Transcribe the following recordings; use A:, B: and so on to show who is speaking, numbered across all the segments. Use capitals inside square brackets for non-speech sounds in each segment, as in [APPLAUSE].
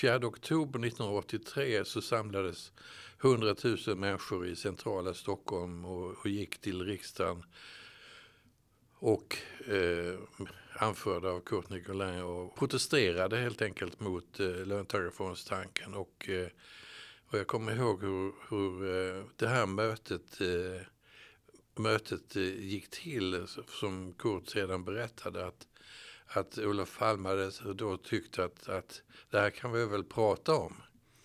A: 4 oktober 1983 så samlades 100 000 människor i centrala Stockholm och, och gick till riksdagen och eh, anförda av Kurt Nicolin och protesterade helt enkelt mot eh, löntagarfondstanken. Och, eh, och jag kommer ihåg hur, hur eh, det här mötet, eh, mötet eh, gick till som Kurt sedan berättade att, att Olof Palme då tyckte att, att det här kan vi väl prata om.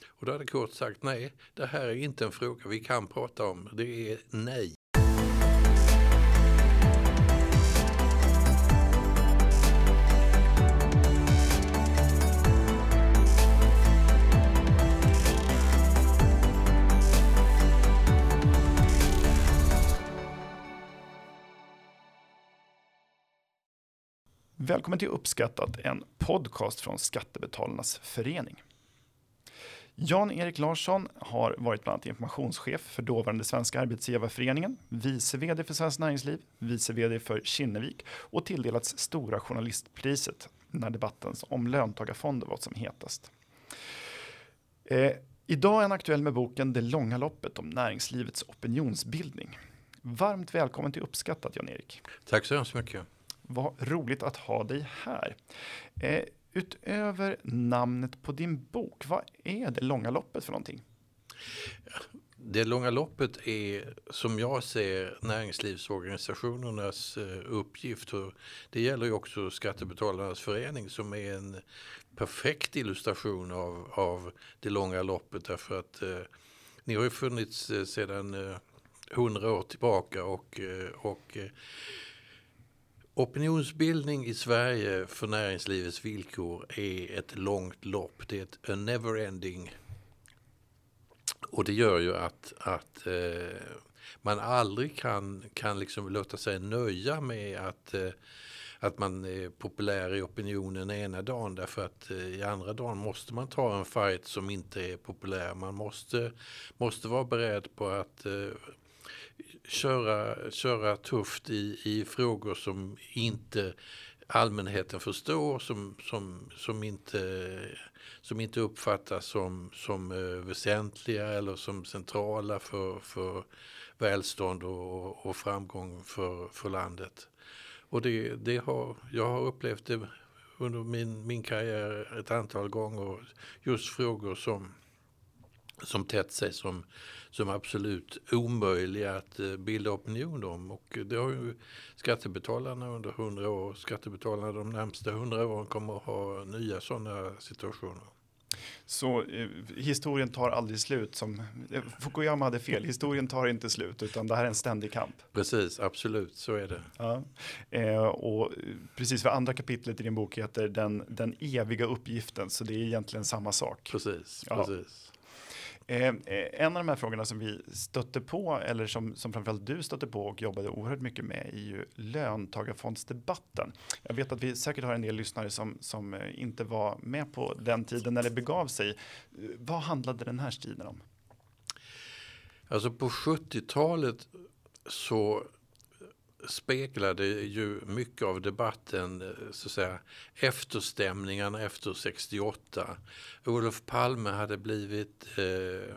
A: Och då hade Kurt sagt nej, det här är inte en fråga vi kan prata om, det är nej.
B: Välkommen till Uppskattat, en podcast från Skattebetalarnas förening. Jan-Erik Larsson har varit bland annat informationschef för dåvarande Svenska Arbetsgivarföreningen, vice vd för Svenskt Näringsliv, vice vd för Kinnevik och tilldelats Stora Journalistpriset när debatten om löntagarfonder var som hetast. Eh, idag är han aktuell med boken Det långa loppet om näringslivets opinionsbildning. Varmt välkommen till Uppskattat Jan-Erik.
A: Tack så hemskt mycket.
B: Vad roligt att ha dig här. Eh, utöver namnet på din bok, vad är det långa loppet för någonting?
A: Det långa loppet är som jag ser näringslivsorganisationernas eh, uppgift. Det gäller ju också Skattebetalarnas förening som är en perfekt illustration av, av det långa loppet. Därför att eh, ni har ju funnits sedan sedan eh, hundra år tillbaka och, eh, och eh, Opinionsbildning i Sverige för näringslivets villkor är ett långt lopp. Det är ett a never-ending. Och det gör ju att, att eh, man aldrig kan, kan liksom låta sig nöja med att, eh, att man är populär i opinionen ena dagen. Därför att eh, i andra dagen måste man ta en fight som inte är populär. Man måste, måste vara beredd på att eh, köra, köra tufft i, i frågor som inte allmänheten förstår, som, som, som, inte, som inte uppfattas som, som eh, väsentliga eller som centrala för, för välstånd och, och framgång för, för landet. Och det, det har, jag har upplevt det under min, min karriär ett antal gånger. Just frågor som, som tätt sig som som absolut omöjliga att eh, bilda opinion om. Och det har ju skattebetalarna under hundra år. Skattebetalarna de närmsta hundra åren kommer att ha nya sådana situationer.
B: Så eh, historien tar aldrig slut som eh, Fukuyama hade fel. Historien tar inte slut utan det här är en ständig kamp.
A: Precis, absolut så är det.
B: Ja. Eh, och precis för andra kapitlet i din bok heter den, den eviga uppgiften så det är egentligen samma sak.
A: Precis, precis.
B: Eh, eh, en av de här frågorna som vi stötte på, eller som, som framförallt du stötte på och jobbade oerhört mycket med, är ju löntagarfondsdebatten. Jag vet att vi säkert har en del lyssnare som, som eh, inte var med på den tiden när det begav sig. Eh, vad handlade den här striden om?
A: Alltså på 70-talet så speglade ju mycket av debatten eh, så att säga, efterstämningarna efter 68. Olof Palme hade blivit eh,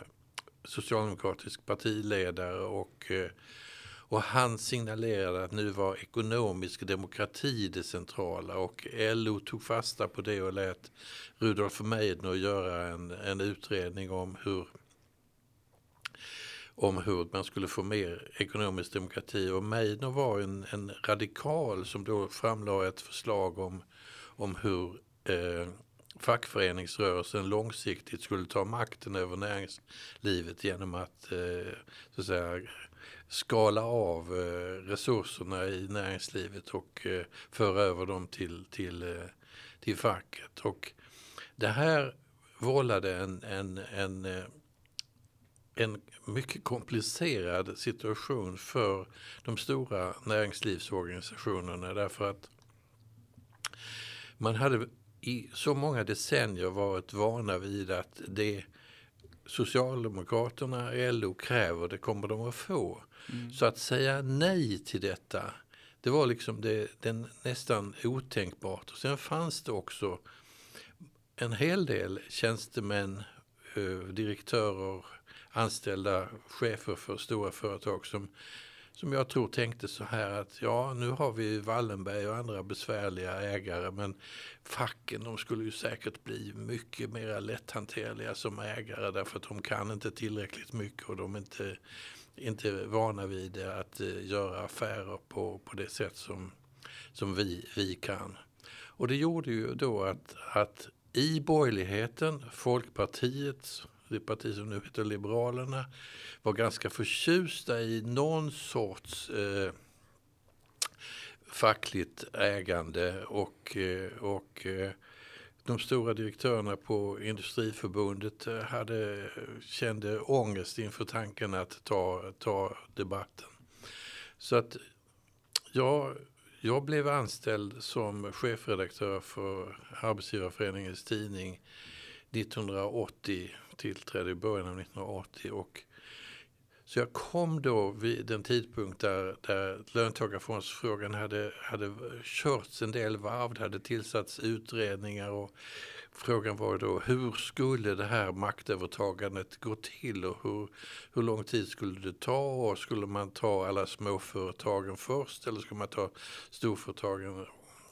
A: socialdemokratisk partiledare och, eh, och han signalerade att nu var ekonomisk demokrati det centrala och LO tog fasta på det och lät Rudolf Meidner göra en, en utredning om hur om hur man skulle få mer ekonomisk demokrati. Och Meidner var en, en radikal som då framlade ett förslag om, om hur eh, fackföreningsrörelsen långsiktigt skulle ta makten över näringslivet genom att, eh, så att säga, skala av eh, resurserna i näringslivet och eh, föra över dem till, till, eh, till facket. Och det här vållade en, en, en eh, en mycket komplicerad situation för de stora näringslivsorganisationerna därför att man hade i så många decennier varit vana vid att det Socialdemokraterna, LO kräver, det kommer de att få. Mm. Så att säga nej till detta, det var liksom det, den nästan otänkbart. Och sen fanns det också en hel del tjänstemän, eh, direktörer, anställda chefer för stora företag som, som jag tror tänkte så här att ja, nu har vi Wallenberg och andra besvärliga ägare men facken de skulle ju säkert bli mycket mer lätthanterliga som ägare därför att de kan inte tillräckligt mycket och de är inte, inte vana vid att eh, göra affärer på, på det sätt som, som vi, vi kan. Och det gjorde ju då att, att i borgerligheten, Folkpartiet, det parti som nu heter Liberalerna, var ganska förtjusta i någon sorts eh, fackligt ägande och, eh, och eh, de stora direktörerna på Industriförbundet eh, hade, kände ångest inför tanken att ta, ta debatten. Så att jag jag blev anställd som chefredaktör för Arbetsgivarföreningens tidning 1980, tillträdde i början av 1980. Och så jag kom då vid den tidpunkt där, där löntagarfondsfrågan hade, hade körts en del varv, det hade tillsatts utredningar och frågan var då hur skulle det här maktövertagandet gå till och hur, hur lång tid skulle det ta och skulle man ta alla småföretagen först eller skulle man ta storföretagen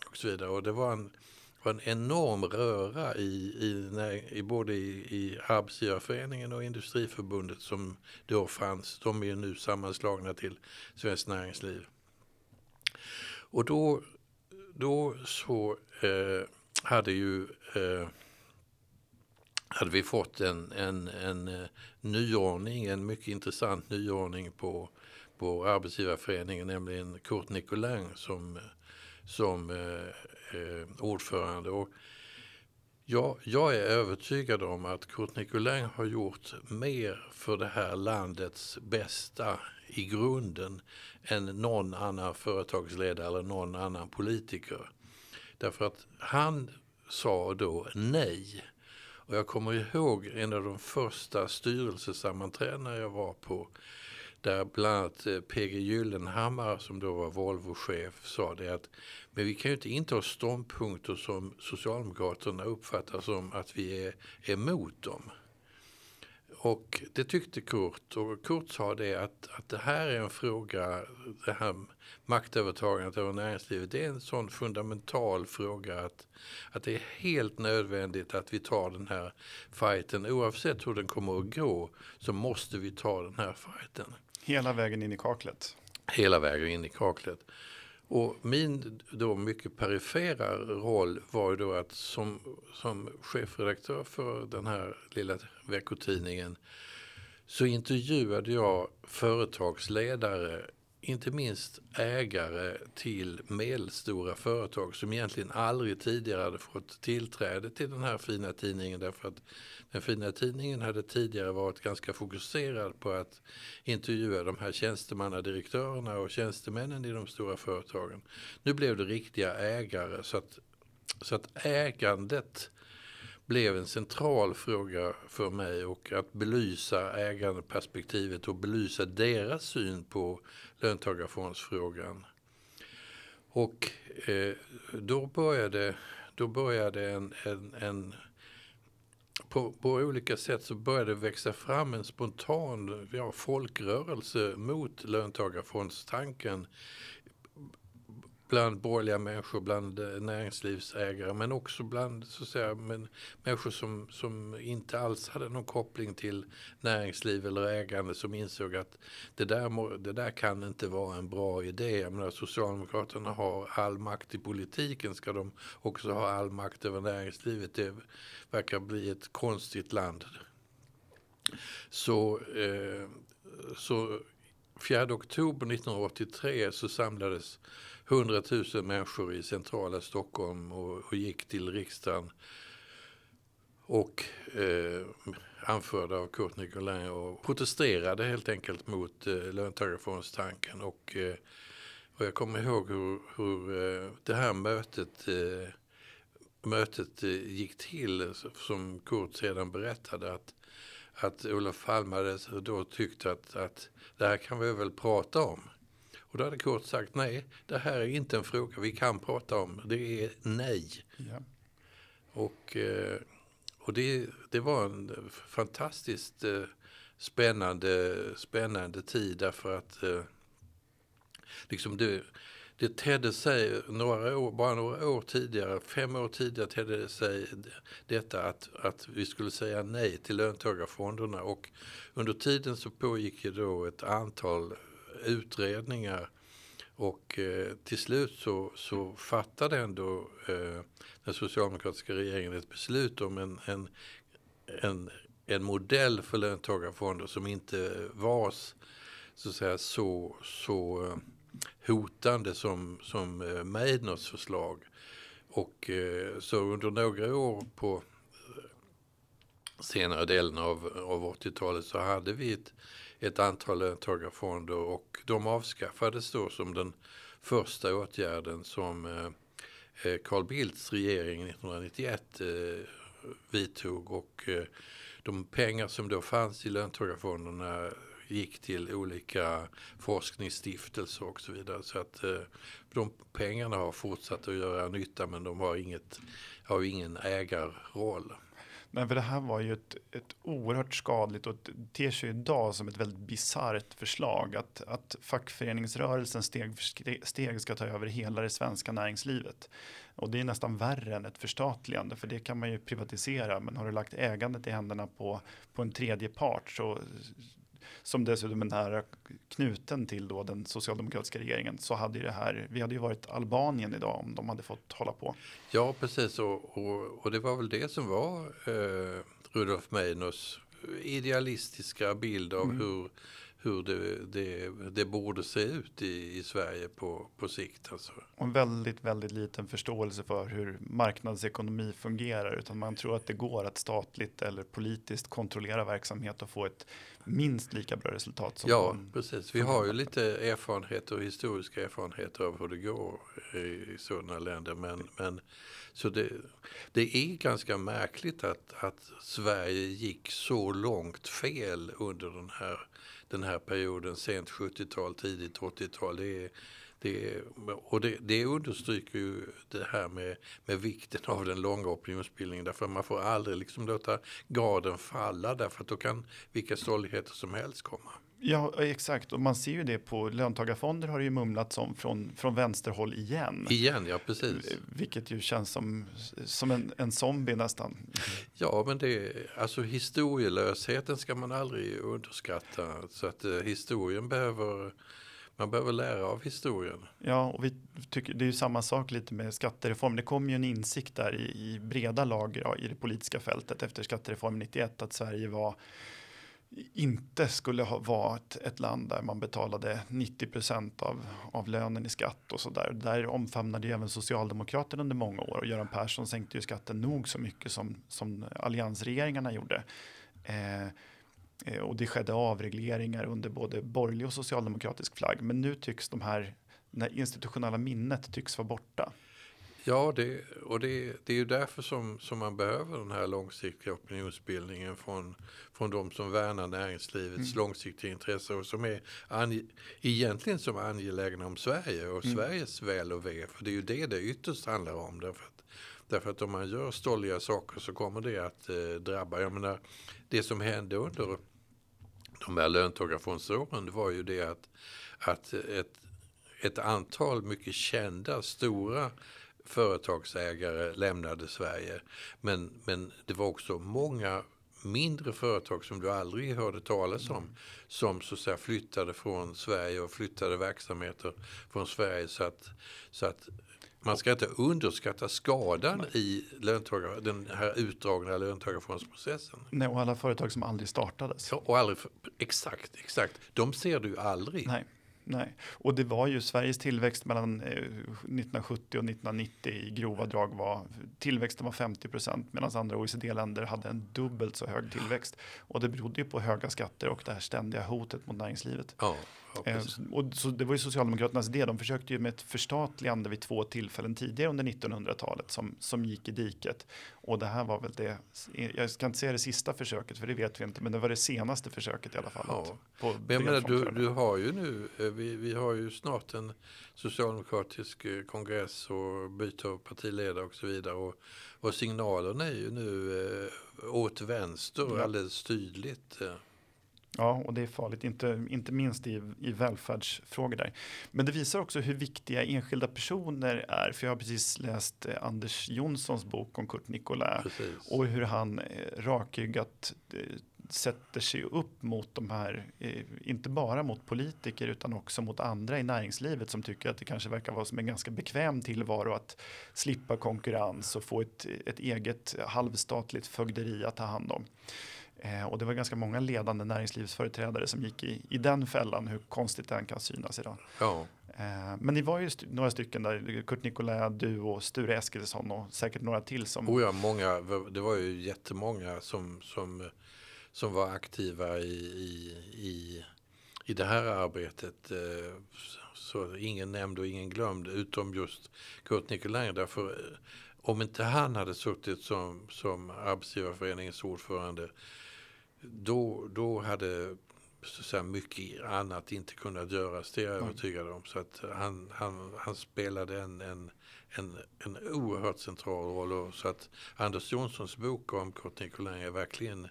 A: och så vidare. Och det var en, var en enorm röra i, i, i både i, i Arbetsgivarföreningen och Industriförbundet som då fanns. De är nu sammanslagna till Svenskt Näringsliv. Och då, då så eh, hade ju eh, hade vi fått en, en, en eh, nyordning, en mycket intressant nyordning på, på Arbetsgivarföreningen, nämligen Kurt Nicolin som, som eh, eh, ordförande. Och jag, jag är övertygad om att Kurt Nicolin har gjort mer för det här landets bästa i grunden än någon annan företagsledare eller någon annan politiker. Därför att han sa då nej. Och jag kommer ihåg en av de första styrelsesammanträdena jag var på där bland annat eh, PG Gyllenhammar som då var Volvo-chef sa det att men vi kan ju inte inta ståndpunkter som Socialdemokraterna uppfattar som att vi är emot dem. Och det tyckte Kurt och Kurt sa det att, att det här är en fråga, det här maktövertagandet över näringslivet, det är en sån fundamental fråga att, att det är helt nödvändigt att vi tar den här fighten. Oavsett hur den kommer att gå så måste vi ta den här fighten.
B: Hela vägen in i kaklet?
A: Hela vägen in i kaklet. Och min då mycket perifera roll var ju då att som, som chefredaktör för den här lilla veckotidningen så intervjuade jag företagsledare, inte minst ägare till medelstora företag som egentligen aldrig tidigare hade fått tillträde till den här fina tidningen därför att den fina tidningen hade tidigare varit ganska fokuserad på att intervjua de här tjänstemannadirektörerna och tjänstemännen i de stora företagen. Nu blev det riktiga ägare så att, så att ägandet blev en central fråga för mig och att belysa ägandeperspektivet och belysa deras syn på löntagarfondsfrågan. Och eh, då började, då började en, en, en på, på, olika sätt så började det växa fram en spontan ja, folkrörelse mot löntagarfondstanken bland borgerliga människor, bland eh, näringslivsägare men också bland så att säga, men, människor som, som inte alls hade någon koppling till näringsliv eller ägande som insåg att det där, det där kan inte vara en bra idé. Jag menar, Socialdemokraterna har all makt i politiken, ska de också ha all makt över näringslivet? Det verkar bli ett konstigt land. Så, eh, så 4 oktober 1983 så samlades 100 000 människor i centrala Stockholm och, och gick till riksdagen och eh, anförda av Kurt Nicolin och protesterade helt enkelt mot eh, löntagarfondstanken. Och, eh, och jag kommer ihåg hur, hur eh, det här mötet, eh, mötet eh, gick till som Kurt sedan berättade att, att Olof Palme hade då tyckt att, att det här kan vi väl prata om. Och då hade Kurt sagt nej, det här är inte en fråga vi kan prata om. Det är nej. Ja. Och, eh, och det, det var en fantastiskt eh, spännande, spännande tid därför att eh, liksom det, det tedde sig några år, bara några år tidigare, fem år tidigare tedde det sig detta att, att vi skulle säga nej till löntagarfonderna och under tiden så pågick ju då ett antal utredningar och eh, till slut så, så fattade ändå eh, den socialdemokratiska regeringen ett beslut om en, en, en, en modell för löntagarfonder som inte var så, säga, så, så eh, hotande som, som eh, Meidners förslag. Och eh, så under några år på eh, senare delen av, av 80-talet så hade vi ett, ett antal löntagarfonder och de avskaffades då som den första åtgärden som eh, eh, Carl Bildts regering 1991 eh, vidtog och de pengar som då fanns i löntagarfonderna gick till olika forskningsstiftelser och så vidare. Så att de pengarna har fortsatt att göra nytta men de har, inget, har ingen ägarroll.
B: Nej, för det här var ju ett, ett oerhört skadligt och det ter sig idag som ett väldigt bisarrt förslag att, att fackföreningsrörelsen steg för steg ska ta över hela det svenska näringslivet. Och det är nästan värre än ett förstatligande för det kan man ju privatisera men har du lagt ägandet i händerna på, på en tredje part så som dessutom är nära knuten till då den socialdemokratiska regeringen så hade ju det här, vi hade ju varit Albanien idag om de hade fått hålla på.
A: Ja, precis och, och, och det var väl det som var eh, Rudolf Meidners idealistiska bild av mm. hur hur det, det, det, borde se ut i, i Sverige på, på sikt. Alltså.
B: Och en väldigt, väldigt liten förståelse för hur marknadsekonomi fungerar. Utan man tror att det går att statligt eller politiskt kontrollera verksamhet och få ett minst lika bra resultat. Som
A: ja, precis. Vi har ju lite erfarenheter och historiska erfarenheter av hur det går i sådana länder. Men, men så det, det är ganska märkligt att, att Sverige gick så långt fel under den här den här perioden, sent 70-tal, tidigt 80-tal. Det, det, och det, det understryker ju det här med, med vikten av den långa opinionsbildningen. Därför man får aldrig liksom låta graden falla därför att då kan vilka stolligheter som helst komma.
B: Ja, exakt. Och man ser ju det på löntagarfonder har det ju mumlats om från, från vänsterhåll igen.
A: Igen, ja precis.
B: Vilket ju känns som, som en, en zombie nästan.
A: Ja, men det alltså historielösheten ska man aldrig underskatta. Så att eh, historien behöver man behöver lära av historien.
B: Ja, och vi tycker det är ju samma sak lite med skattereform. Det kom ju en insikt där i, i breda lager ja, i det politiska fältet efter skattereformen 91 att Sverige var inte skulle ha varit ett land där man betalade 90 procent av, av lönen i skatt och så där. Där omfamnade ju även Socialdemokraterna under många år och Göran Persson sänkte ju skatten nog så mycket som, som alliansregeringarna gjorde. Eh, eh och det skedde avregleringar under både borgerlig och socialdemokratisk flagg. Men nu tycks de här, det institutionella minnet tycks vara borta.
A: Ja, det, och det, det är ju därför som, som man behöver den här långsiktiga opinionsbildningen från, från de som värnar näringslivets mm. långsiktiga intresse och som är ange, egentligen som är angelägna om Sverige och mm. Sveriges väl och ve. För det är ju det det ytterst handlar om. Därför att, därför att om man gör stolliga saker så kommer det att eh, drabba. Jag menar, det som hände under de här löntagarfondsåren var ju det att, att ett, ett antal mycket kända stora företagsägare lämnade Sverige. Men, men det var också många mindre företag som du aldrig hörde talas om mm. som så att säga flyttade från Sverige och flyttade verksamheter från Sverige så att, så att man ska inte underskatta skadan Nej. i löntagar, den här utdragna löntagarfondsprocessen.
B: Nej, och alla företag som aldrig startades.
A: Ja, och aldrig, exakt, exakt. De ser du aldrig.
B: Nej. Nej, och det var ju Sveriges tillväxt mellan eh, 1970 och 1990 i grova drag var tillväxten var 50 procent medan andra OECD-länder hade en dubbelt så hög tillväxt. Och det berodde ju på höga skatter och det här ständiga hotet mot näringslivet.
A: Ja,
B: eh, och så det var ju Socialdemokraternas idé. De försökte ju med ett förstatligande vid två tillfällen tidigare under 1900-talet som, som gick i diket. Och det här var väl det, jag ska inte säga det sista försöket för det vet vi inte, men det var det senaste försöket i alla fall.
A: Ja. På men menar, du, du har ju nu eh, vi, vi har ju snart en socialdemokratisk eh, kongress och byte av partiledare och så vidare. Och, och signalen är ju nu eh, åt vänster
B: Ja.
A: alldeles tydligt.
B: Ja, och det är farligt, inte, inte minst i, i välfärdsfrågor där. Men det visar också hur viktiga enskilda personer är. För jag har precis läst eh, Anders Jonssons bok om Kurt.
A: Precis.
B: Och hur han eh, rakryggat eh, sätter sig upp mot de här, eh, inte bara mot politiker utan också mot andra i näringslivet som tycker att det kanske verkar vara som en ganska bekväm tillvaro att slippa konkurrens och få ett, ett eget halvstatligt fögderi att ta hand om. Eh, och det var ganska många ledande näringslivsföreträdare som gick i, i den fällan, hur konstigt den kan synas idag.
A: Ja,
B: Eh, men ni var ju st- några stycken där, Kurt Nicolai, du och Sture Eskilsson och säkert några till som
A: oh ja, många, det var ju jättemånga som, som, som var aktiva i, i, i, i det här arbetet. eh, Så ingen nämnd och ingen glömd, utom just Kurt Nicolin. Därför, eh, om inte han hade suttit som, som Arbetsgivarföreningens ordförande, då, då hade så mycket annat inte kunnat göras. Det är jag
B: Mm.
A: övertygad om. Så att han, han, han spelade en, en, en, en oerhört central roll. Och så att Anders Jonssons bok om Kurt Nicolin är verkligen,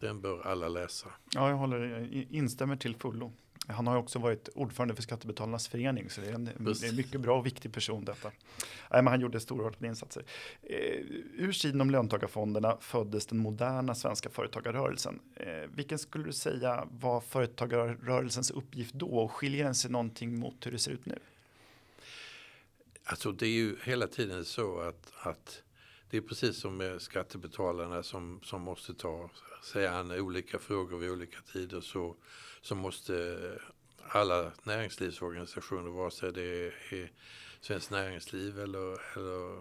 A: den bör alla läsa.
B: Ja, jag håller, instämmer till fullo. Han har också varit ordförande för Skattebetalarnas förening, så det är en, det är en mycket bra och viktig person detta. Nej, men han gjorde stora insatser. Eh, ur sidan om löntagarfonderna föddes den moderna svenska företagarrörelsen. Eh, vilken skulle du säga var företagarrörelsens uppgift då och skiljer den sig någonting mot hur det ser ut nu?
A: Alltså det är ju hela tiden så att, att det är precis som med skattebetalarna som, som måste ta sig an olika frågor vid olika tider så, så måste alla näringslivsorganisationer, vare sig det är Svenskt Näringsliv eller, eller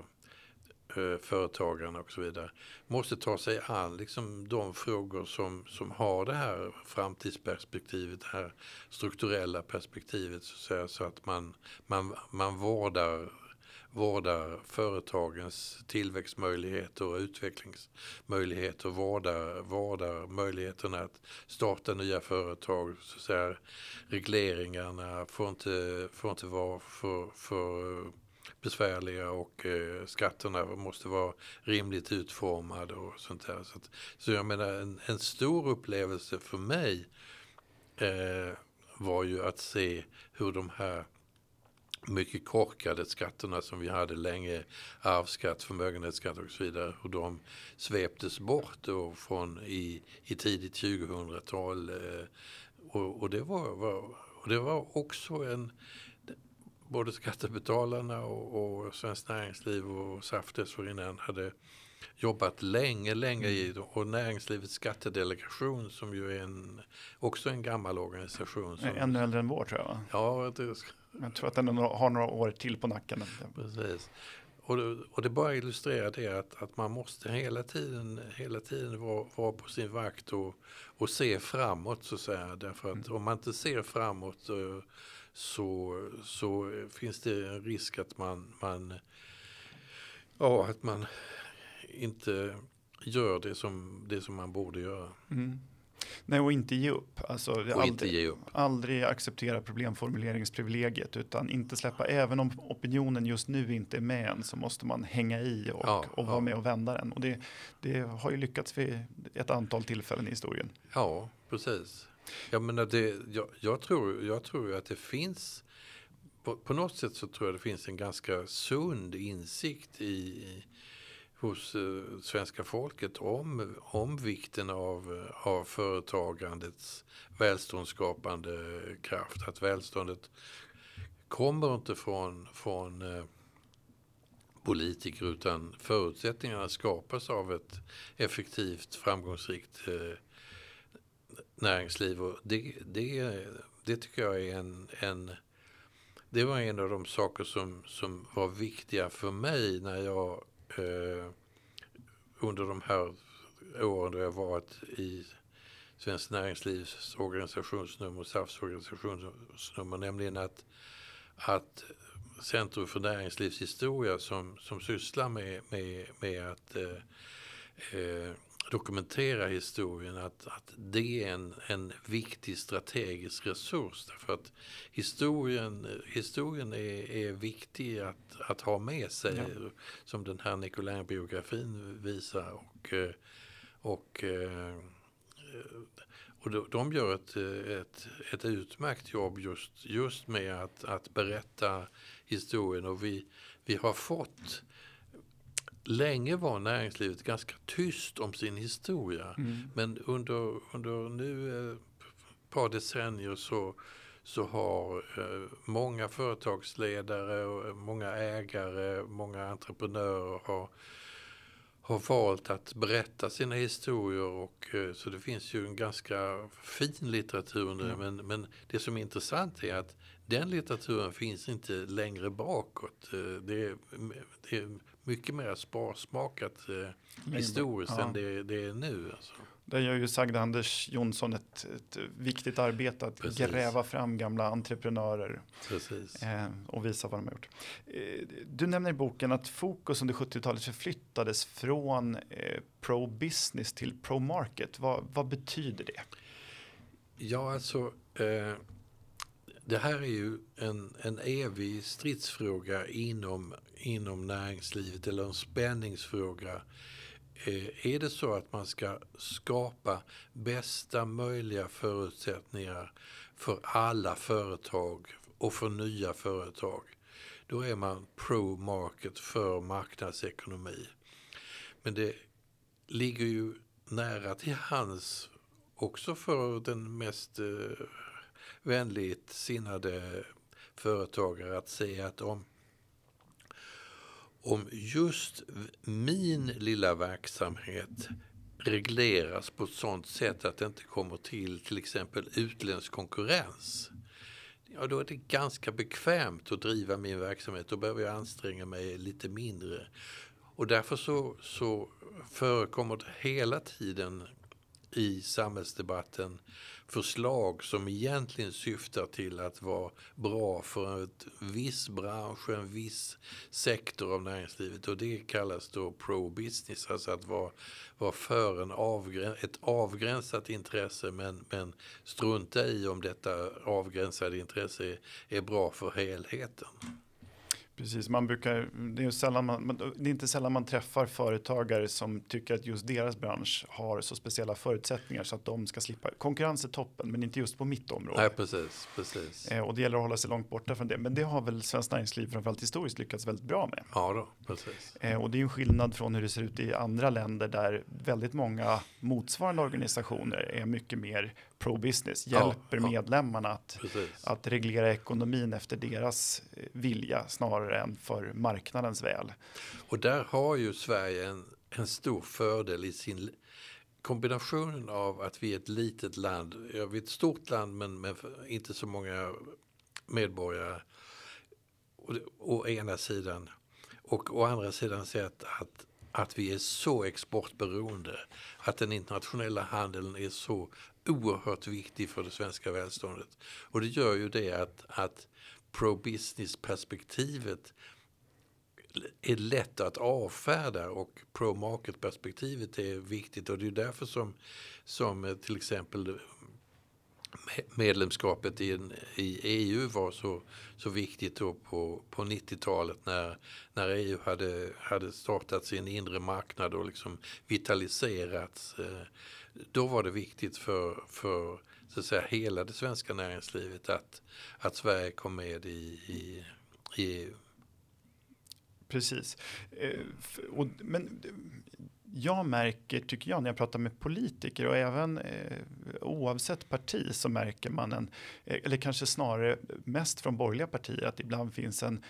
A: eh, Företagarna och så vidare, måste ta sig an liksom de frågor som, som har det här framtidsperspektivet, det här strukturella perspektivet så att, säga, så att man, man, man vårdar vårdar företagens tillväxtmöjligheter och utvecklingsmöjligheter, vårdar, vårdar möjligheterna att starta nya företag. Så att säga, regleringarna får inte, får inte vara för, för besvärliga och eh, skatterna måste vara rimligt utformade och sånt där. Så, att, så jag menar en, en stor upplevelse för mig eh, var ju att se hur de här mycket korkade skatterna som vi hade länge, arvsskatt, förmögenhetsskatt och så vidare, hur de sveptes bort då från i, i tidigt 2000-tal. Eh, och, och, det var, var, och det var också en, både skattebetalarna och, och Svenskt Näringsliv och SAF dessförinnan hade jobbat länge, länge i och Näringslivets skattedelegation som ju är en, också en gammal organisation. Som,
B: Ännu äldre än vår tror jag. Va?
A: Ja, det,
B: Jag tror att den har några år till på nacken.
A: Precis. Och det, och det bara illustrerar det att, att man måste hela tiden, hela tiden vara, vara på sin vakt och, och se framåt så att säga. Därför att om man inte ser framåt eh, så, så finns det en risk att man, man, ja, att man inte gör det som, det som man borde göra.
B: Mm. Nej, och inte ge upp. Alltså,
A: Och
B: aldrig,
A: inte ge upp.
B: aldrig acceptera problemformuleringsprivilegiet utan inte släppa, även om opinionen just nu inte är med än så måste man hänga i och,
A: Ja,
B: och vara
A: ja.
B: med och vända den. Och det, det har ju lyckats vid ett antal tillfällen i historien.
A: Ja, precis. Jag, menar det, jag, jag, tror, jag tror att det finns, på, på något sätt så tror jag det finns en ganska sund insikt i, hos eh, svenska folket om, om vikten av, eh, av företagandets välståndsskapande kraft. Att välståndet kommer inte från, från eh, politiker utan förutsättningarna skapas av ett effektivt, framgångsrikt eh, näringsliv. Och det, det, det tycker jag är en, en det var en av de saker som, som var viktiga för mig när jag eh, under de här åren då jag varit i Svenskt Näringslivs organisationsnummer, SAFs organisationsnummer, nämligen att, att Centrum för näringslivshistoria som, som sysslar med, med, med att eh, eh, dokumentera historien, att, att det är en, en viktig strategisk resurs. Därför att historien, historien är, är viktig att, att ha med sig, ja. som den här Nicolin-biografin visar. Och, och, och de gör ett, ett, ett utmärkt jobb just, just med att, att berätta historien. Och vi, vi har fått länge var näringslivet ganska tyst om sin historia. Mm. Men under, under nu ett par decennier så, så har eh, många företagsledare, och många ägare, många entreprenörer har, har valt att berätta sina historier. Och, eh, så det finns ju en ganska fin litteratur nu. Mm. Men, men det som är intressant är att den litteraturen finns inte längre bakåt. Eh, det är, det är mycket mer sparsmakat eh, historiskt ja. än det, det, är nu. Alltså.
B: Där gör ju sagde Anders Jonsson ett, ett viktigt arbete att Precis. gräva fram gamla entreprenörer eh, och visa vad de har gjort. Eh, du nämner i boken att fokus under 70-talet förflyttades från eh, pro-business till pro-market. Vad, vad, betyder det?
A: Ja, alltså eh, det här är ju en, en evig stridsfråga inom, inom näringslivet eller en spänningsfråga. Eh, är det så att man ska skapa bästa möjliga förutsättningar för alla företag och för nya företag, då är man pro-market för marknadsekonomi. Men det ligger ju nära till hands också för den mest eh, vänligt sinnade företagare att säga att om, om just min lilla verksamhet regleras på ett sådant sätt att det inte kommer till till exempel utländsk konkurrens. Ja, då är det ganska bekvämt att driva min verksamhet. Då behöver jag anstränga mig lite mindre. Och därför så, så förekommer det hela tiden i samhällsdebatten förslag som egentligen syftar till att vara bra för en viss bransch, en viss sektor av näringslivet och det kallas då pro-business, alltså att vara, vara för en avgräns, ett avgränsat intresse men, men strunta i om detta avgränsade intresse är, är bra för helheten.
B: Precis, man brukar, det, är sällan man, det är inte sällan man träffar företagare som tycker att just deras bransch har så speciella förutsättningar så att de ska slippa. Konkurrens är toppen, men inte just på mitt område.
A: Nej, precis, precis.
B: Eh, och det gäller att hålla sig långt borta från det. Men det har väl Svenskt Näringsliv framförallt historiskt lyckats väldigt bra med.
A: Ja, då, precis.
B: Eh, och det är en skillnad från hur det ser ut i andra länder där väldigt många motsvarande organisationer är mycket mer pro-business, hjälper ja, medlemmarna att, att reglera ekonomin efter deras eh, vilja snarare än för marknadens väl.
A: Och där har ju Sverige en, en stor fördel i sin kombinationen av att vi är ett litet land, ja, vi är ett stort land men med inte så många medborgare å, å ena sidan. Och å andra sidan sett att, att vi är så exportberoende, att den internationella handeln är så oerhört viktig för det svenska välståndet. Och det gör ju det att, att pro-business-perspektivet är lätt att avfärda och pro-market-perspektivet är viktigt och det är därför som, som eh, till exempel eh, medlemskapet i, i EU var så, så viktigt då på, på 90-talet när, när EU hade, hade startat sin inre marknad och liksom vitaliserats. Eh, då var det viktigt för, för så att säga, hela det svenska näringslivet att, att Sverige kom med i, i, i EU.
B: Precis. Eh, men jag märker, tycker jag, när jag pratar med politiker och även eh, oavsett parti så märker man en, eh, eller kanske snarare mest från borgerliga partier, att ibland finns en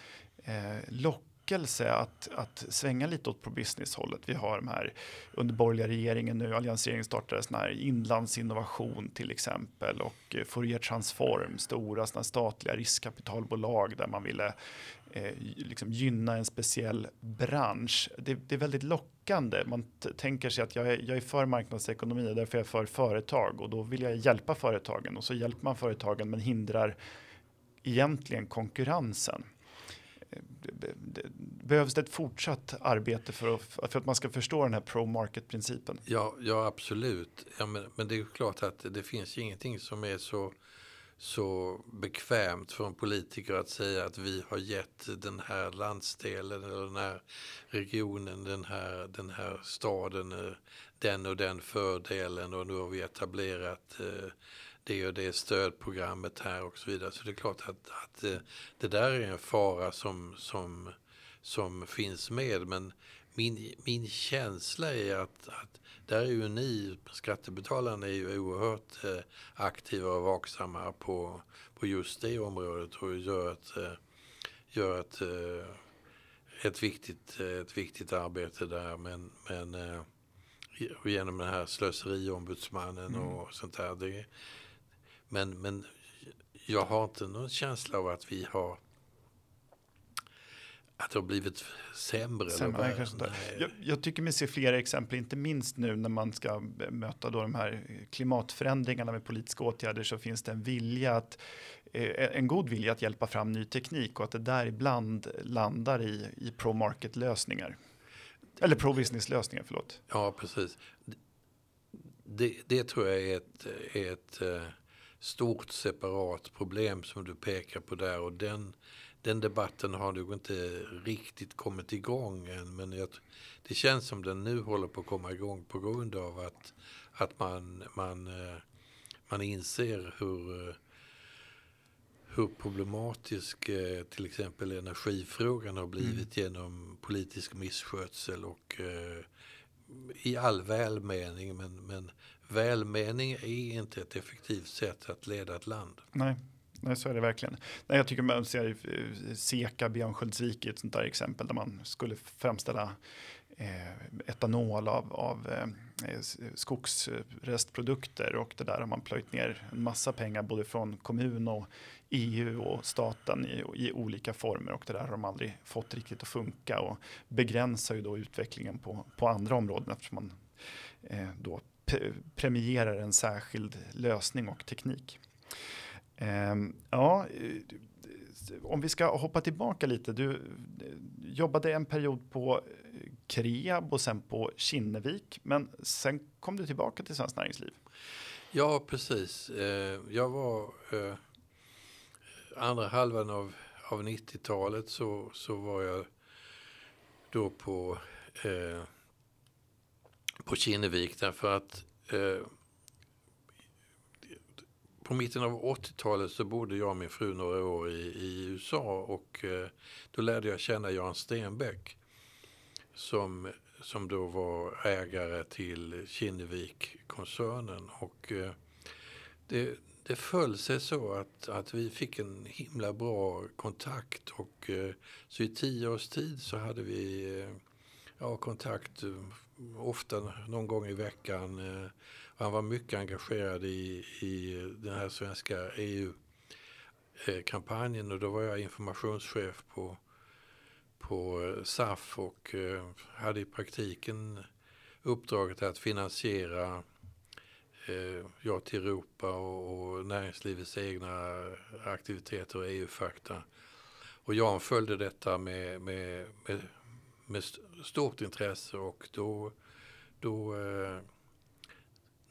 B: eh, lock lockelse att, att svänga lite åt på business-hållet. Vi har de här under borgerliga regeringen nu, alliansregeringen startade sån här inlandsinnovation till exempel och eh, Fourier Transform, stora såna statliga riskkapitalbolag där man ville eh, liksom gynna en speciell bransch. Det, det är väldigt lockande. Man tänker sig att jag är, jag är för marknadsekonomi och därför är jag för företag och då vill jag hjälpa företagen och så hjälper man företagen men hindrar egentligen konkurrensen behövs det ett fortsatt arbete för att, för att man ska förstå den här pro-market-principen?
A: Ja, ja absolut. Ja, men, men det är klart att det finns ingenting som är så, så bekvämt för en politiker att säga att vi har gett den här landsdelen eller den här regionen, den här, den här staden eh, den och den fördelen och nu har vi etablerat eh, det och det stödprogrammet här och så vidare. Så det är klart att, att eh, det där är en fara som, som, som finns med. Men min, min känsla är att, att där är ju ni, skattebetalarna, är ju oerhört eh, aktiva och vaksamma på, på just det området och gör ett, eh, gör ett, ett, viktigt, ett viktigt arbete där. Men, men genom den här slöseriombudsmannen mm. och sånt där. Det, men, men jag har inte någon känsla av att vi har att det har blivit sämre. sämre eller
B: vad? Jag, jag, tycker mig se flera exempel, inte minst nu när man ska möta då de här klimatförändringarna med politiska åtgärder så finns det en vilja att eh, en god vilja att hjälpa fram ny teknik och att det där ibland landar i, i pro-market lösningar. Eller pro-business lösningar, förlåt.
A: Ja, precis. Det, det tror jag är ett, är ett eh, stort separat problem som du pekar på där och den, den debatten har nog inte riktigt kommit igång än men jag, det känns som den nu håller på att komma igång på grund av att, att man, man, eh, man inser hur, eh, hur problematisk eh, till exempel energifrågan har blivit mm. genom politisk misskötsel och i all välmening men, men välmening är inte ett effektivt sätt att leda ett land.
B: Nej. Nej, så är det verkligen. Nej, jag tycker man ser eh, Seka, Björnsköldsvik ett sånt där exempel där man skulle framställa eh, etanol av, av eh, eh skogsrestprodukter och det där har man plöjt ner en massa pengar både från kommun och EU och staten i, i, olika former och det där har de aldrig fått riktigt att funka och begränsar ju då utvecklingen på, på andra områden eftersom man eh, då premierar en särskild lösning och teknik. Ehm, eh, ja, om vi ska hoppa tillbaka lite. Du eh, jobbade en period på eh, Kreab och sen på Kinnevik. Men sen kom du tillbaka till Svenskt Näringsliv.
A: Ja, precis. Eh, jag var eh, andra halvan av, av 90-talet så, så var jag då på eh, på Kinnevik därför att eh, på mitten av 80-talet så bodde jag och min fru några år i, i USA och eh, då lärde jag känna Jan Stenbeck som, som då var ägare till Kinnevik-koncernen. Och eh, det, det föll sig så att, att vi fick en himla bra kontakt och eh, så i tio års tid så hade vi eh, ja, kontakt eh, ofta någon gång i veckan. Eh, han var mycket engagerad i, i den här svenska EU-kampanjen och då var jag informationschef på, på eh, SAF och eh, hade i praktiken uppdraget att finansiera Ja till Europa och, näringslivets egna aktiviteter och EU-fakta. Och Jan följde detta med, med, med med stort intresse och då, då eh,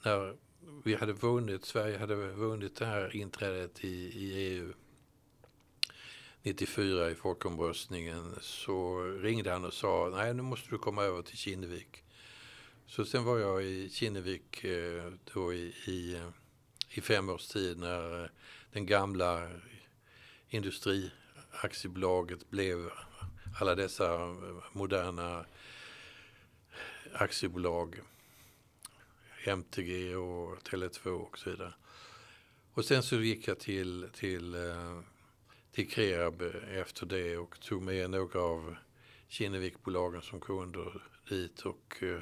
A: när vi hade vunnit, Sverige hade vunnit det här inträdet i, i EU 94 i folkomröstningen så ringde han och sa nej nu måste du komma över till Kinnevik. Så sen var jag i Kinnevik eh, då i, i, i fem års tid när eh, den gamla industriaktiebolaget blev alla dessa eh, moderna aktiebolag. MTG och Tele2 och så vidare. Och sen så gick jag till, till, eh, till Kreab efter det och tog med några av Kinnevikbolagen som kunder dit. Och, eh,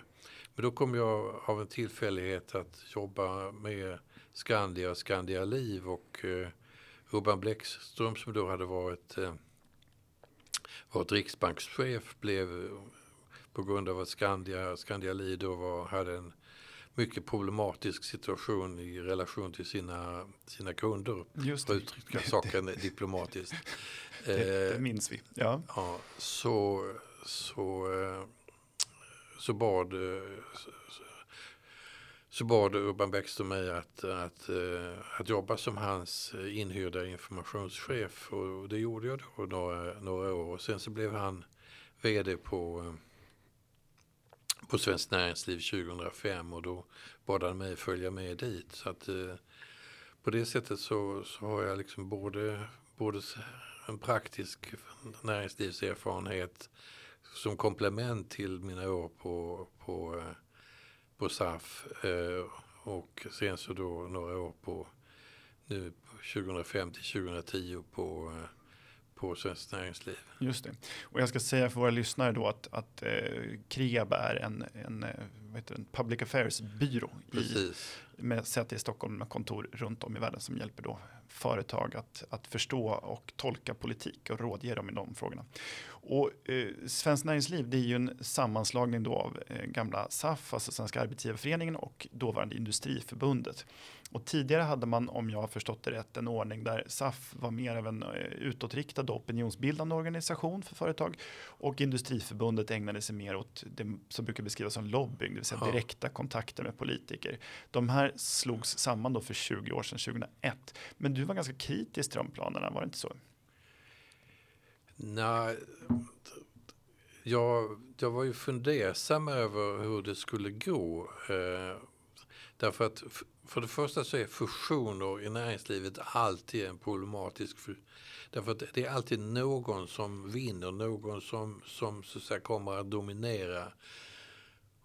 A: men då kom jag av en tillfällighet att jobba med Skandia och Skandia Liv och Urban Bläckström som då hade varit varit riksbankschef blev på grund av att Skandia, Skandia Lido var, hade en mycket problematisk situation i relation till sina, sina kunder.
B: Just
A: För
B: det.
A: att uttrycka saken diplomatiskt. [LAUGHS]
B: Det, det
A: Eh,
B: minns vi. Ja.
A: ja, så, så, eh, så bad eh, så, bad Urban Bäckström mig att, att, eh, att jobba som hans eh, inhyrda informationschef. Och det gjorde jag då några, några år. Och sen så blev han vd på, eh, på Svenskt Näringsliv 2005 och då bad han mig följa med dit. Så att på det sättet så, så har jag liksom både, både en praktisk näringslivserfarenhet som komplement till mina år på, på, på SAF eh, och sen så då några år på nu 2005 till 2010 på, eh, på Svenskt Näringsliv.
B: Just det. Och jag ska säga för våra lyssnare då att, att eh, Kreab är en, en, eh, heter det, en public affairs-byrå i, med säte i Stockholm med kontor runt om i världen som hjälper då företag att, att förstå och tolka politik och rådge dem i de frågorna. Och eh, Svenskt Näringsliv det är ju en sammanslagning då av eh, gamla SAF, alltså Svenska Arbetsgivareföreningen och dåvarande Industriförbundet. Och tidigare hade man, om jag har förstått det rätt, en ordning där SAF var mer av en eh, utåtriktad och opinionsbildande organisation för företag och Industriförbundet ägnade sig mer åt det som brukar beskrivas som lobbying, det vill säga
A: Ja.
B: direkta kontakter med politiker. De här slogs samman då för 20 år sedan, 2001. Men du var ganska kritisk till de planerna, var det inte så?
A: Nej, jag, jag var ju fundersam över hur det skulle gå. Eh, därför att för det första så är fusioner i näringslivet alltid en problematisk. Därför att det är alltid någon som vinner, någon som, som så att säga, kommer att dominera.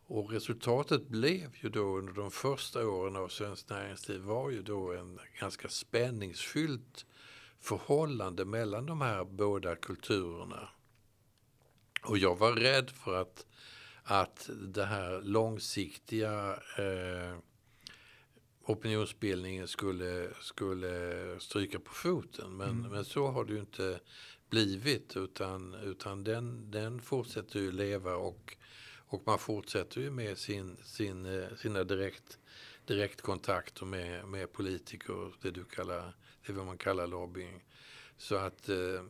A: Och resultatet blev ju då under de första åren av Svenskt Näringsliv var ju då en ganska spänningsfyllt förhållande mellan de här båda kulturerna. Och jag var rädd för att, att det här långsiktiga eh, opinionsbildningen skulle, skulle stryka på foten. Men,
B: Mm.
A: men så har det ju inte blivit utan, utan den, den fortsätter ju leva och, och man fortsätter ju med sin, sin, eh, sina direkt, direktkontakter med, med politiker, det du kallar, det vad man kallar lobbying. Så att eh,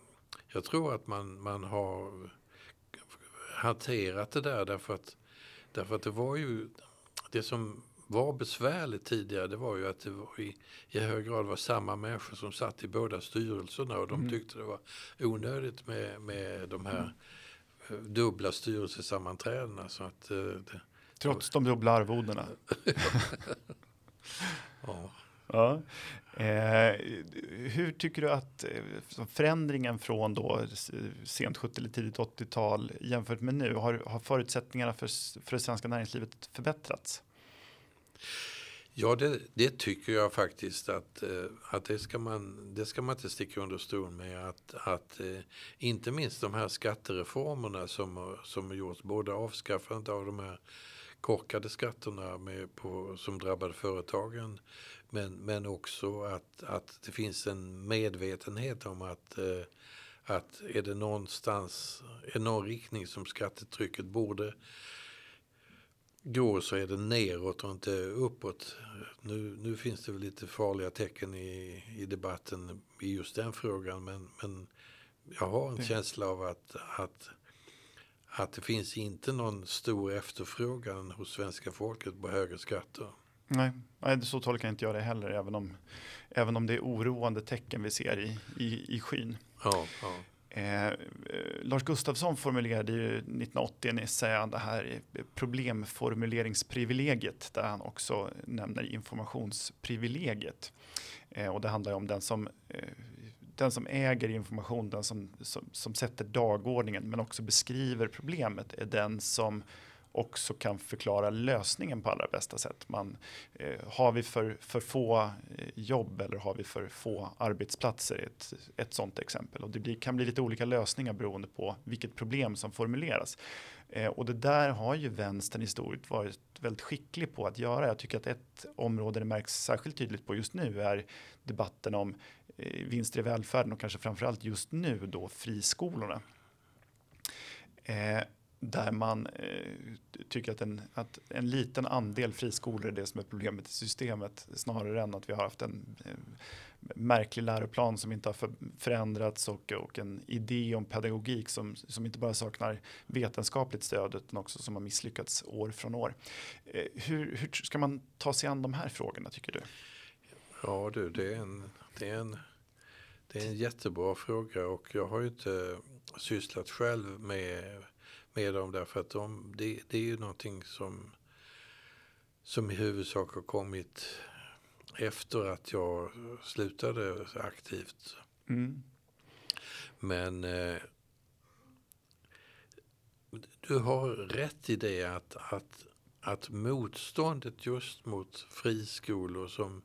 A: jag tror att man, man har hanterat det där därför att, därför att det var ju det som var besvärligt tidigare det var ju att det i, i hög grad var samma människor som satt i båda styrelserna och de
B: Mm.
A: tyckte det var onödigt med, med de här eh, dubbla styrelsesammanträdena. Så att, eh, det,
B: Trots de dubbla arvodena. [LAUGHS] [LAUGHS]
A: ja.
B: Ja. Eh, hur tycker du att eh, förändringen från då sent 70 eller tidigt 80-tal jämfört med nu, har, har förutsättningarna för, för det svenska näringslivet förbättrats?
A: Ja, det, det tycker jag faktiskt att, eh, att det, ska man, det ska man inte sticka under stol med. Att, att eh, inte minst de här skattereformerna som, har- som har gjorts, både avskaffandet av de här korkade skatterna med på, som drabbade företagen men, men också att, att det finns en medvetenhet om att, eh, att är det någonstans, är någon riktning som skattetrycket borde gå så är det neråt och inte uppåt. Nu, nu finns det väl lite farliga tecken i, i debatten i just den frågan men, men jag har en känsla av att, att, att det finns inte någon stor efterfrågan hos svenska folket på högre skatter.
B: Nej, nej, så tolkar inte jag det heller, även om, även om det är oroande tecken vi ser i, i, i skyn.
A: Ja, ja.
B: Eh, eh, Lars Gustafsson formulerade ju 1980 en essä, det här problemformuleringsprivilegiet, där han också nämner informationsprivilegiet. Eh, och det handlar ju om den som, eh, den som äger information, den som, som, som sätter dagordningen, men också beskriver problemet, är den som också kan förklara lösningen på allra bästa sätt. Man, eh, har vi för, för få eh, jobb eller har vi för få arbetsplatser? Ett, ett sådant exempel. Och det blir, kan bli lite olika lösningar beroende på vilket problem som formuleras. Eh, och det där har ju vänstern historiskt varit väldigt skicklig på att göra. Jag tycker att ett område det märks särskilt tydligt på just nu är debatten om eh, vinster i välfärden och kanske framförallt just nu då friskolorna. Eh, där man eh, tycker att en, att en liten andel friskolor är det som är problemet i systemet snarare än att vi har haft en eh, märklig läroplan som inte har för, förändrats och, och en idé om pedagogik som, som inte bara saknar vetenskapligt stöd utan också som har misslyckats år från år. Eh, hur, hur ska man ta sig an de här frågorna tycker du?
A: Ja du, det är en, det är en, det är en jättebra fråga och jag har ju inte sysslat själv med, med dem därför att de, det, det är ju någonting som, som i huvudsak har kommit efter att jag slutade aktivt. Mm. Men eh, du har rätt i det att, att, att motståndet just mot friskolor som,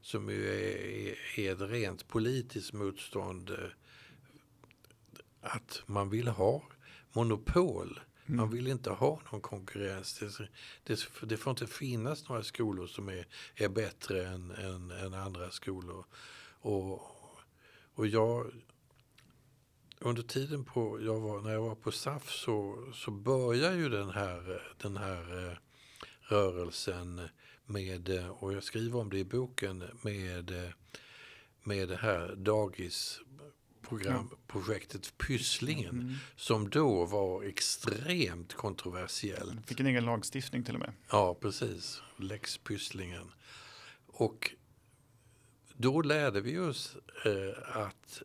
A: som ju är, är ett rent politiskt motstånd eh, att man vill ha monopol. Mm. Man vill inte ha någon konkurrens. Det, det, det, får inte finnas några skolor som är, är bättre än, än, än andra skolor. Och, och jag, under tiden på, jag var, när jag var på SAF så, så började ju den här, den här eh, rörelsen med, och jag skriver om det i boken, med, med det här dagis programprojektet Pysslingen mm. som då var extremt kontroversiellt.
B: Fick en egen lagstiftning till och med.
A: Ja, precis. Lex Pysslingen. Och då lärde vi oss eh, att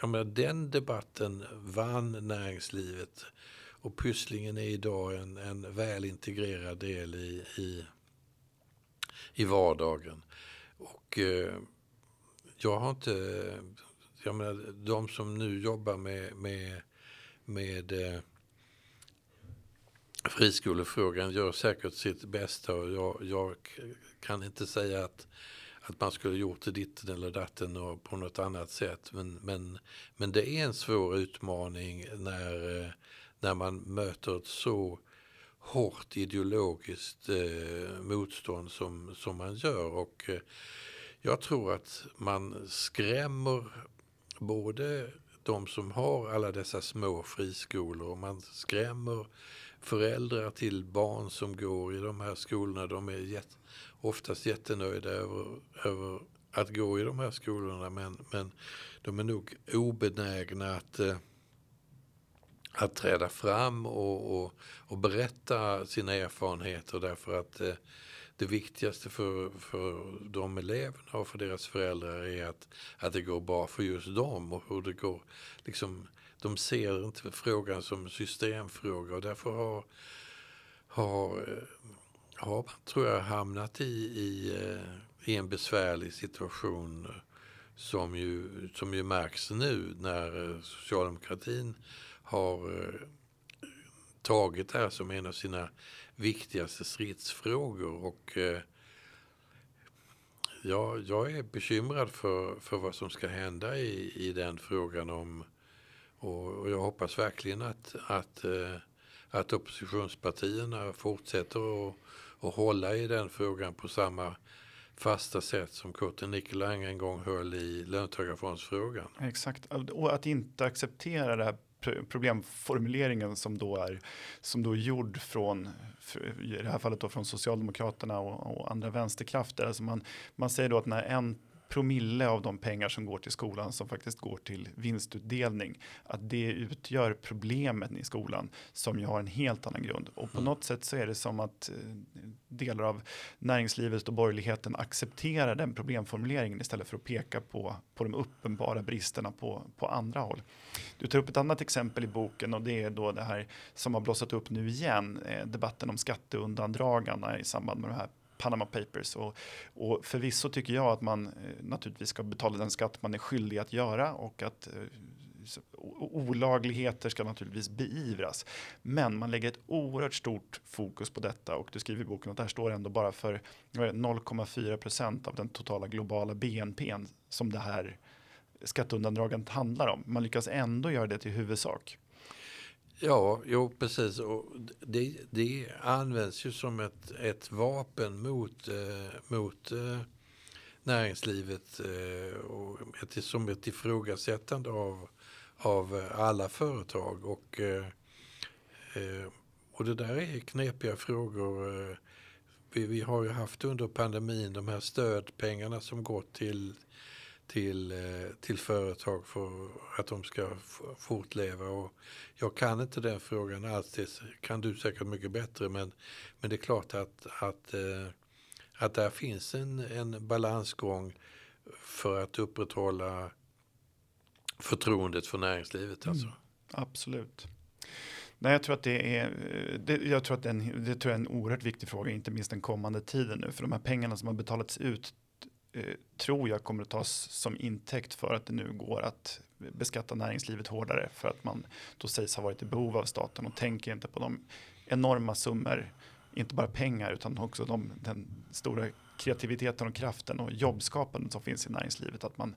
A: jag menar, den debatten vann näringslivet och Pysslingen är idag en, en väl integrerad del i, i, i vardagen. Och eh, jag har inte jag menar, de som nu jobbar med, med, med eh, friskolefrågan gör säkert sitt bästa och jag, jag, kan inte säga att, att man skulle gjort det ditten eller datten och på något annat sätt. Men, men, men det är en svår utmaning när, eh, när man möter ett så hårt ideologiskt eh, motstånd som, som man gör. Och eh, jag tror att man skrämmer både de som har alla dessa små friskolor och man skrämmer föräldrar till barn som går i de här skolorna. De är jätt, oftast jättenöjda över, över att gå i de här skolorna men, men de är nog obenägna att, eh, att träda fram och, och, och berätta sina erfarenheter därför att eh, det viktigaste för, för de eleverna och för deras föräldrar är att, att det går bra för just dem och hur det går. Liksom, de ser inte frågan som systemfråga och därför har, har, eh, har man, tror jag, hamnat i, i, eh, i en besvärlig situation som ju, som ju märks nu när eh, socialdemokratin har tagit det här som en av sina viktigaste stridsfrågor. Och, eh, ja, jag är bekymrad för, för vad som ska hända i, i den frågan. om och, och jag hoppas verkligen att, att, eh, att oppositionspartierna fortsätter att, och hålla i den frågan på samma fasta sätt som Kurte Nicolin en gång höll i löntagarfondsfrågan.
B: Exakt, och att inte acceptera det här problemformuleringen som då är som då är gjord från i det här fallet då från Socialdemokraterna och, och andra vänsterkrafter. Alltså man, man säger då att när en promille av de pengar som går till skolan som faktiskt går till vinstutdelning. Att det utgör problemet i skolan som ju har en helt annan grund. Och på mm. något sätt så är det som att eh, delar av näringslivet och borgerligheten accepterar den problemformuleringen istället för att peka på, på de uppenbara bristerna på, på andra håll. Du tar upp ett annat exempel i boken och det är då det här som har blossat upp nu igen, eh, debatten om skatteundandragarna i samband med de här Panama Papers. Och, och förvisso tycker jag att man eh, naturligtvis ska betala den skatt man är skyldig att göra och att eh, olagligheter ska naturligtvis beivras. Men man lägger ett oerhört stort fokus på detta och du skriver i boken att det här står ändå bara för 0,4 procent av den totala globala BNP som det här skatteundandragandet handlar om. Man lyckas ändå göra det till huvudsak.
A: Ja, jo precis. Och det, det används ju som ett, ett vapen mot, eh, mot eh, näringslivet eh, och ett, som ett ifrågasättande av, av alla företag. Och eh, eh och det där är knepiga frågor. Eh, vi, vi, har ju haft under pandemin de här stödpengarna som gått till, till, eh, till företag för att de ska fortleva. Och jag kan inte den frågan alls, det kan du säkert mycket bättre. Men, men det är klart att, att, eh, att där finns en, en balansgång för att upprätthålla förtroendet för näringslivet. Alltså. Mm,
B: absolut. Nej, jag tror att det är, det, jag tror att det är, en, det tror jag är en oerhört viktig fråga, inte minst den kommande tiden nu. För de här pengarna som har betalats ut eh, Eh, tror jag kommer att tas som intäkt för att det nu går att beskatta näringslivet hårdare för att man då sägs ha varit i behov av staten och tänker inte på de enorma summor, inte bara pengar utan också de, den stora kreativiteten och kraften och jobbskapandet som finns i näringslivet. Att man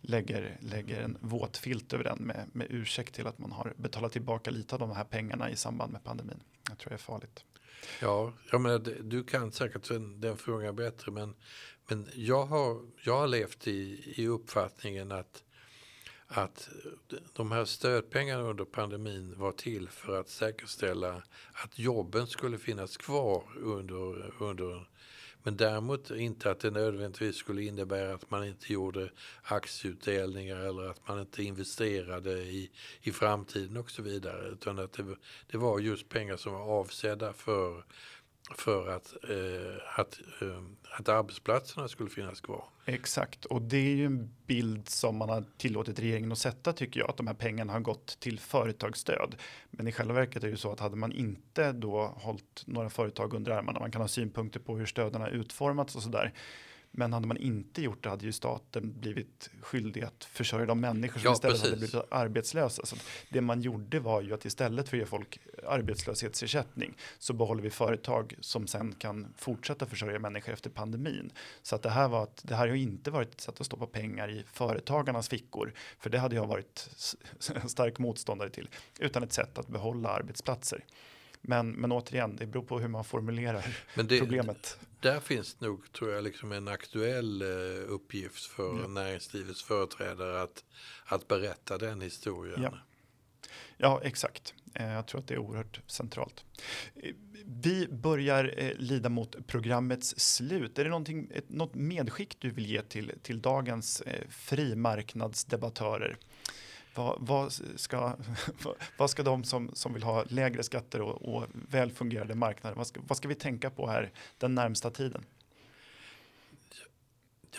B: lägger, lägger en våt filt över den med, med ursäkt till att man har betalat tillbaka lite av de här pengarna i samband med pandemin. Jag tror det är farligt.
A: Ja, jag menar, du kan säkert den, den frågan bättre men, men jag, har, jag har levt i, i uppfattningen att att de här stödpengarna under pandemin var till för att säkerställa att jobben skulle finnas kvar under, under men däremot inte att det nödvändigtvis skulle innebära att man inte gjorde aktieutdelningar eller att man inte investerade i, i framtiden och så vidare. Utan att det, det var just pengar som var avsedda för för att, eh, att, eh, att arbetsplatserna skulle finnas kvar.
B: Exakt, och det är ju en bild som man har tillåtit regeringen att sätta tycker jag, att de här pengarna har gått till företagsstöd. Men i själva verket är det ju så att hade man inte då hållit några företag under armarna, man kan ha synpunkter på hur stöden har utformats och sådär, men hade man inte gjort det hade ju staten blivit skyldig att försörja de människor som ja, istället precis. hade blivit arbetslösa. Så det man gjorde var ju att istället för att ge folk arbetslöshetsersättning så behåller vi företag som sen kan fortsätta försörja människor efter pandemin. Så att det här var att det här har inte varit ett sätt att stoppa pengar i företagarnas fickor, för det hade jag varit [LAUGHS] stark motståndare till, utan ett sätt att behålla arbetsplatser. Men, men återigen, det beror på hur man formulerar det, problemet.
A: Där finns nog, tror jag, liksom en aktuell eh, uppgift för ja. näringslivets företrädare att, att berätta den historien.
B: Ja, ja exakt. Eh, jag tror att det är oerhört centralt. Eh, vi börjar lida mot programmets slut. Är det någonting, något medskick du vill ge till, till dagens frimarknadsdebattörer? Vad, vad, ska, [LAUGHS] vad ska de som, som vill ha lägre skatter och, och väl fungerande marknader, vad ska, vad ska vi tänka på här den närmsta tiden?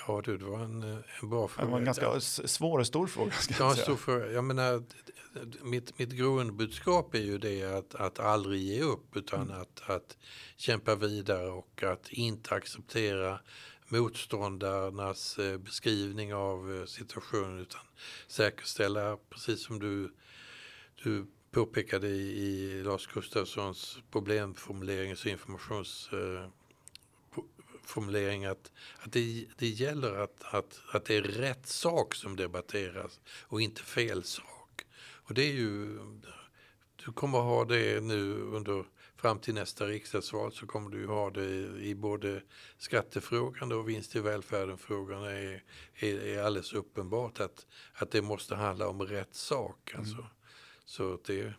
A: Ja du, det var en, en bra fråga.
B: Det var en ganska svår och stor fråga.
A: Ja, stor fråga. Jag menar, mitt, mitt grundbudskap är ju det att, att aldrig ge upp utan mm. att, att kämpa vidare och att inte acceptera motståndarnas eh, beskrivning av eh, situationen utan säkerställa, precis som du, du påpekade i, i Lars Gustafssons problemformulering och informationsformulering eh, att, att det, det gäller att, att, att det är rätt sak som debatteras och inte fel sak. Och det är ju, du kommer ha det nu under fram till nästa riksdagsval så kommer du ha det i både skattefrågan och vinst i välfärden-frågan är, är, är alldeles uppenbart att, att det måste handla om rätt sak. Alltså. Mm. Så det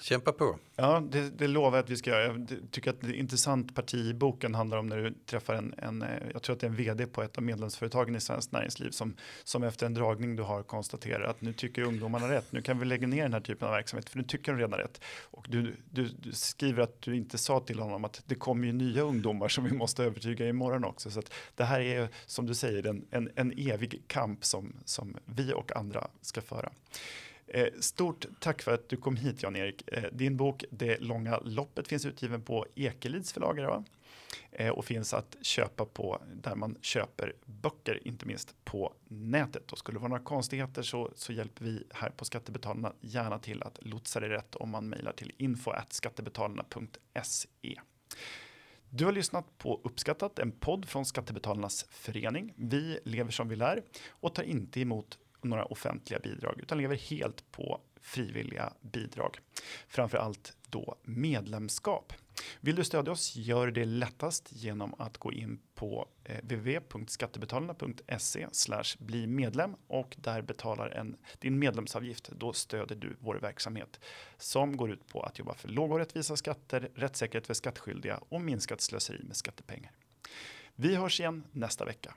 A: Kämpa på.
B: Ja, det, det lovar jag att vi ska göra. Jag tycker att det är intressant parti i boken handlar om när du träffar en, en, eh, jag tror att det är en vd på ett av medlemsföretagen i Svenskt Näringsliv som, som efter en dragning du har konstaterar att nu tycker ungdomarna rätt. Nu kan vi lägga ner den här typen av verksamhet för nu tycker de redan rätt. Och du, du, du skriver att du inte sa till honom att det kommer ju nya ungdomar som vi måste övertyga imorgon också. Så att det här är som du säger en, en, en evig kamp som, som vi och andra ska föra. Eh, stort tack för att du kom hit Jan-Erik. Eh, din bok Det långa loppet finns utgiven på Ekelids förlag eh, och finns att köpa på där man köper böcker, inte minst på nätet. Och skulle det vara några konstigheter så, så hjälper vi här på Skattebetalarna gärna till att lotsa det rätt om man mejlar till info skattebetalarna.se. Du har lyssnat på Uppskattat, en podd från Skattebetalarnas förening. Vi lever som vi lär och tar inte emot några offentliga bidrag utan lever helt på frivilliga bidrag. Framför allt då medlemskap. Vill du stödja oss gör det lättast genom att gå in på eh, www.skattebetalarna.se bli medlem och där betalar en, din medlemsavgift. Då stöder du vår verksamhet som går ut på att jobba för låga och rättvisa skatter, rättssäkerhet för skattskyldiga och minskat slöseri med skattepengar. Vi hörs igen nästa vecka.